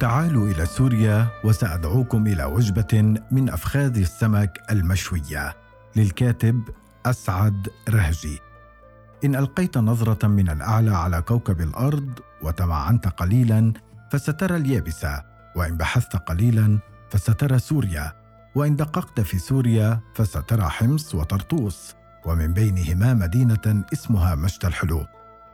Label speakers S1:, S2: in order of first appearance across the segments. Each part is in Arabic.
S1: تعالوا إلى سوريا وسأدعوكم إلى وجبه من أفخاذ السمك المشوية للكاتب أسعد رهجي. إن ألقيت نظرة من الأعلى على كوكب الأرض وتمعنت قليلا فسترى اليابسه وإن بحثت قليلا فسترى سوريا وإن دققت في سوريا فسترى حمص وطرطوس ومن بينهما مدينة اسمها مشتى الحلو.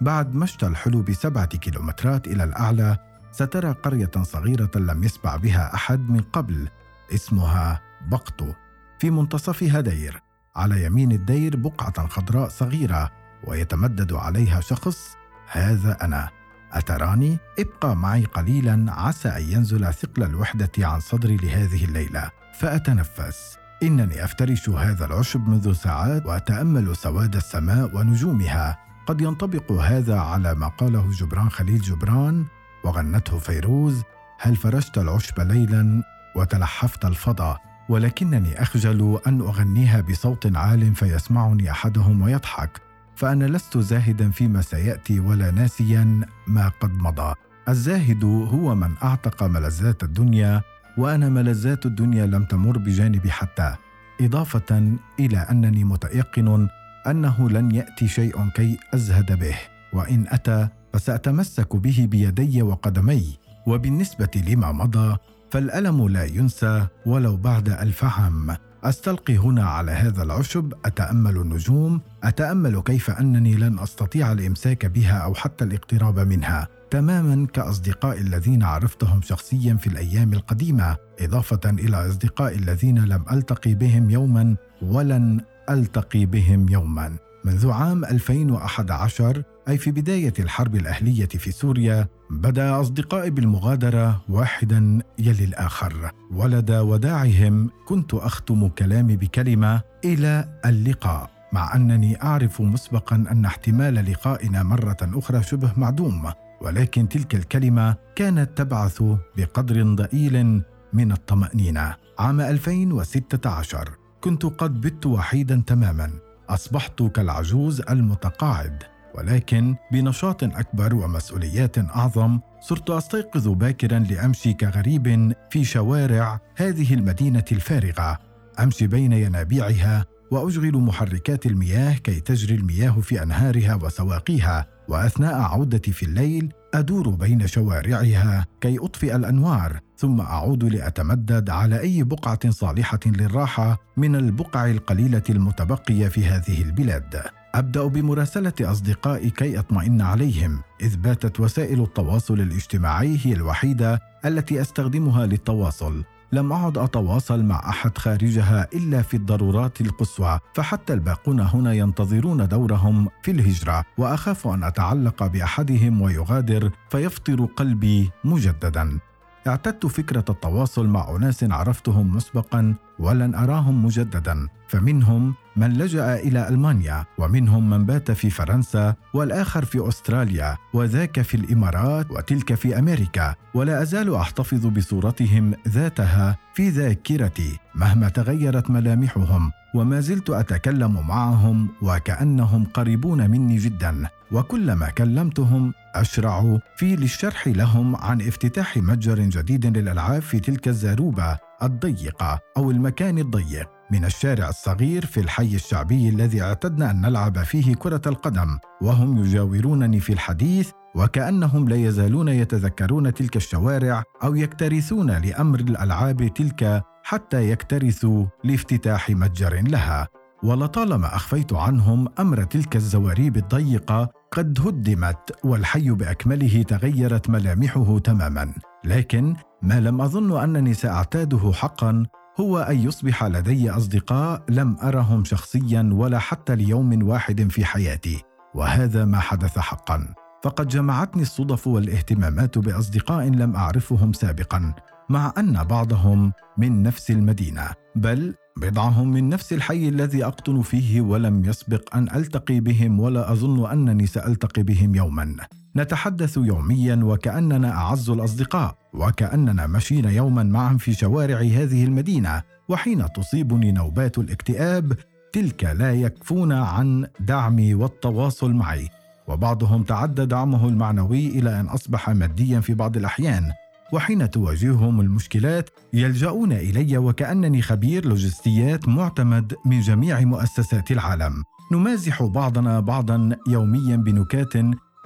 S1: بعد مشتى الحلو بسبعة كيلومترات إلى الأعلى سترى قرية صغيرة لم يسبع بها أحد من قبل اسمها بقطو في منتصفها دير على يمين الدير بقعة خضراء صغيرة ويتمدد عليها شخص هذا أنا. أتراني؟ ابقى معي قليلا عسى أن ينزل ثقل الوحدة عن صدري لهذه الليلة. فأتنفس. إنني أفترش هذا العشب منذ ساعات وأتأمل سواد السماء ونجومها. قد ينطبق هذا على ما قاله جبران خليل جبران وغنته فيروز هل فرشت العشب ليلا وتلحفت الفضاء ولكنني أخجل أن أغنيها بصوت عال فيسمعني أحدهم ويضحك فأنا لست زاهدا فيما سيأتي ولا ناسيا ما قد مضى. الزاهد هو من أعتق ملذات الدنيا وأنا ملذات الدنيا لم تمر بجانبي حتى. إضافة إلى أنني متيقن أنه لن يأتي شيء كي أزهد به وإن أتى فساتمسك به بيدي وقدمي وبالنسبة لما مضى فالألم لا ينسى ولو بعد ألف عام. أستلقي هنا على هذا العشب أتأمل النجوم أتأمل كيف أنني لن أستطيع الإمساك بها أو حتى الاقتراب منها. تماما كاصدقائي الذين عرفتهم شخصيا في الأيام القديمة إضافة إلى اصدقائي الذين لم ألتقي بهم يوما ولن ألتقي بهم يوما. منذ عام 2011 أي في بداية الحرب الأهلية في سوريا بدأ أصدقائي بالمغادرة واحدا يلي الآخر. ولدى وداعهم كنت أختم كلامي بكلمة إلى اللقاء مع أنني أعرف مسبقا أن احتمال لقائنا مرة أخرى شبه معدوم. ولكن تلك الكلمة كانت تبعث بقدر ضئيل من الطمأنينة. عام 2016 كنت قد بت وحيدا تماما. أصبحت كالعجوز المتقاعد ولكن بنشاط أكبر ومسؤوليات أعظم صرت أستيقظ باكرا لأمشي كغريب في شوارع هذه المدينة الفارغة أمشي بين ينابيعها وأشغل محركات المياه كي تجري المياه في أنهارها وسواقيها وأثناء عودتي في الليل أدور بين شوارعها كي أطفئ الأنوار ثم أعود لأتمدد على أي بقعة صالحة للراحة من البقع القليلة المتبقية في هذه البلاد. أبدأ بمراسلة أصدقائي كي أطمئن عليهم إذ باتت وسائل التواصل الاجتماعي هي الوحيدة التي أستخدمها للتواصل. لم أعد أتواصل مع أحد خارجها إلا في الضرورات القصوى فحتى الباقون هنا ينتظرون دورهم في الهجرة وأخاف أن أتعلق بأحدهم ويغادر فيفطر قلبي مجددا. اعتدت فكرة التواصل مع أناس عرفتهم مسبقا ولن أراهم مجددا فمنهم من لجأ إلى ألمانيا ومنهم من بات في فرنسا والآخر في أستراليا وذاك في الإمارات وتلك في أمريكا. ولا أزال أحتفظ بصورتهم ذاتها في ذاكرتي مهما تغيرت ملامحهم وما زلت أتكلم معهم وكأنهم قريبون مني جدا. وكلما كلمتهم أشرع في للشرح لهم عن افتتاح متجر جديد للألعاب في تلك الزاروبة الضيقة أو المكان الضيق. من الشارع الصغير في الحي الشعبي الذي اعتدنا أن نلعب فيه كرة القدم وهم يجاورونني في الحديث وكأنهم لا يزالون يتذكرون تلك الشوارع أو يكترثون لأمر الألعاب تلك حتى يكترثوا لافتتاح متجر لها. ولطالما أخفيت عنهم أمر تلك الزواريب الضيقة قد هدمت والحي بأكمله تغيرت ملامحه تماما. لكن ما لم أظن انني ساعتاده حقا هو أن يصبح لدي أصدقاء لم أرهم شخصيا ولا حتى ليوم واحد في حياتي وهذا ما حدث حقا. فقد جمعتني الصدف والاهتمامات بأصدقاء لم أعرفهم سابقا مع أن بعضهم من نفس المدينة بل بضعهم من نفس الحي الذي أقطن فيه ولم يسبق أن ألتقي بهم ولا أظن أنني سألتقي بهم يوما. نتحدث يوميا وكأننا أعز الأصدقاء وكأننا مشينا يوما معا في شوارع هذه المدينة وحين تصيبني نوبات الاكتئاب تلك لا يكفون عن دعمي والتواصل معي. وبعضهم تعدى دعمه المعنوي إلى أن أصبح ماديا في بعض الأحيان. وحين تواجههم المشكلات يلجؤون إلي وكأنني خبير لوجستيات معتمد من جميع مؤسسات العالم. نمازح بعضنا بعضا يوميا بنكات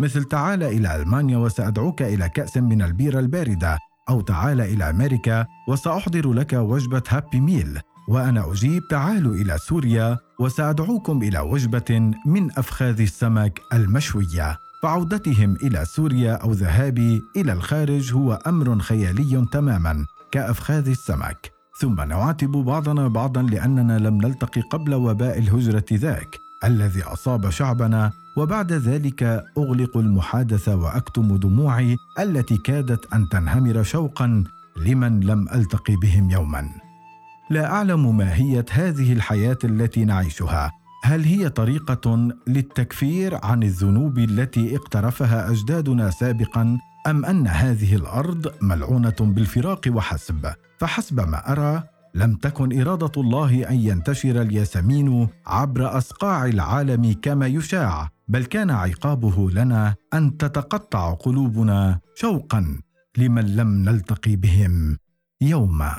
S1: مثل تعال إلى ألمانيا وسأدعوك إلى كأس من البيره الباردة أو تعال إلى أمريكا وسأحضر لك وجبة هابي ميل وأنا أجيب تعالوا إلى سوريا وسأدعوكم إلى وجبة من أفخاذ السمك المشوية. فعودتهم إلى سوريا أو ذهابي إلى الخارج هو أمر خيالي تماما كأفخاذ السمك. ثم نعاتب بعضنا بعضا لأننا لم نلتقي قبل وباء الهجرة ذاك الذي أصاب شعبنا وبعد ذلك أغلق المحادثة وأكتم دموعي التي كادت أن تنهمر شوقا لمن لم ألتقي بهم يوما. لا أعلم ماهيه هذه الحياة التي نعيشها. هل هي طريقة للتكفير عن الذنوب التي اقترفها أجدادنا سابقا أم أن هذه الأرض ملعونة بالفراق وحسب؟ فحسب ما أرى لم تكن إرادة الله أن ينتشر الياسمين عبر أصقاع العالم كما يشاع. بل كان عقابه لنا أن تتقطع قلوبنا شوقا لمن لم نلتقي بهم يوما.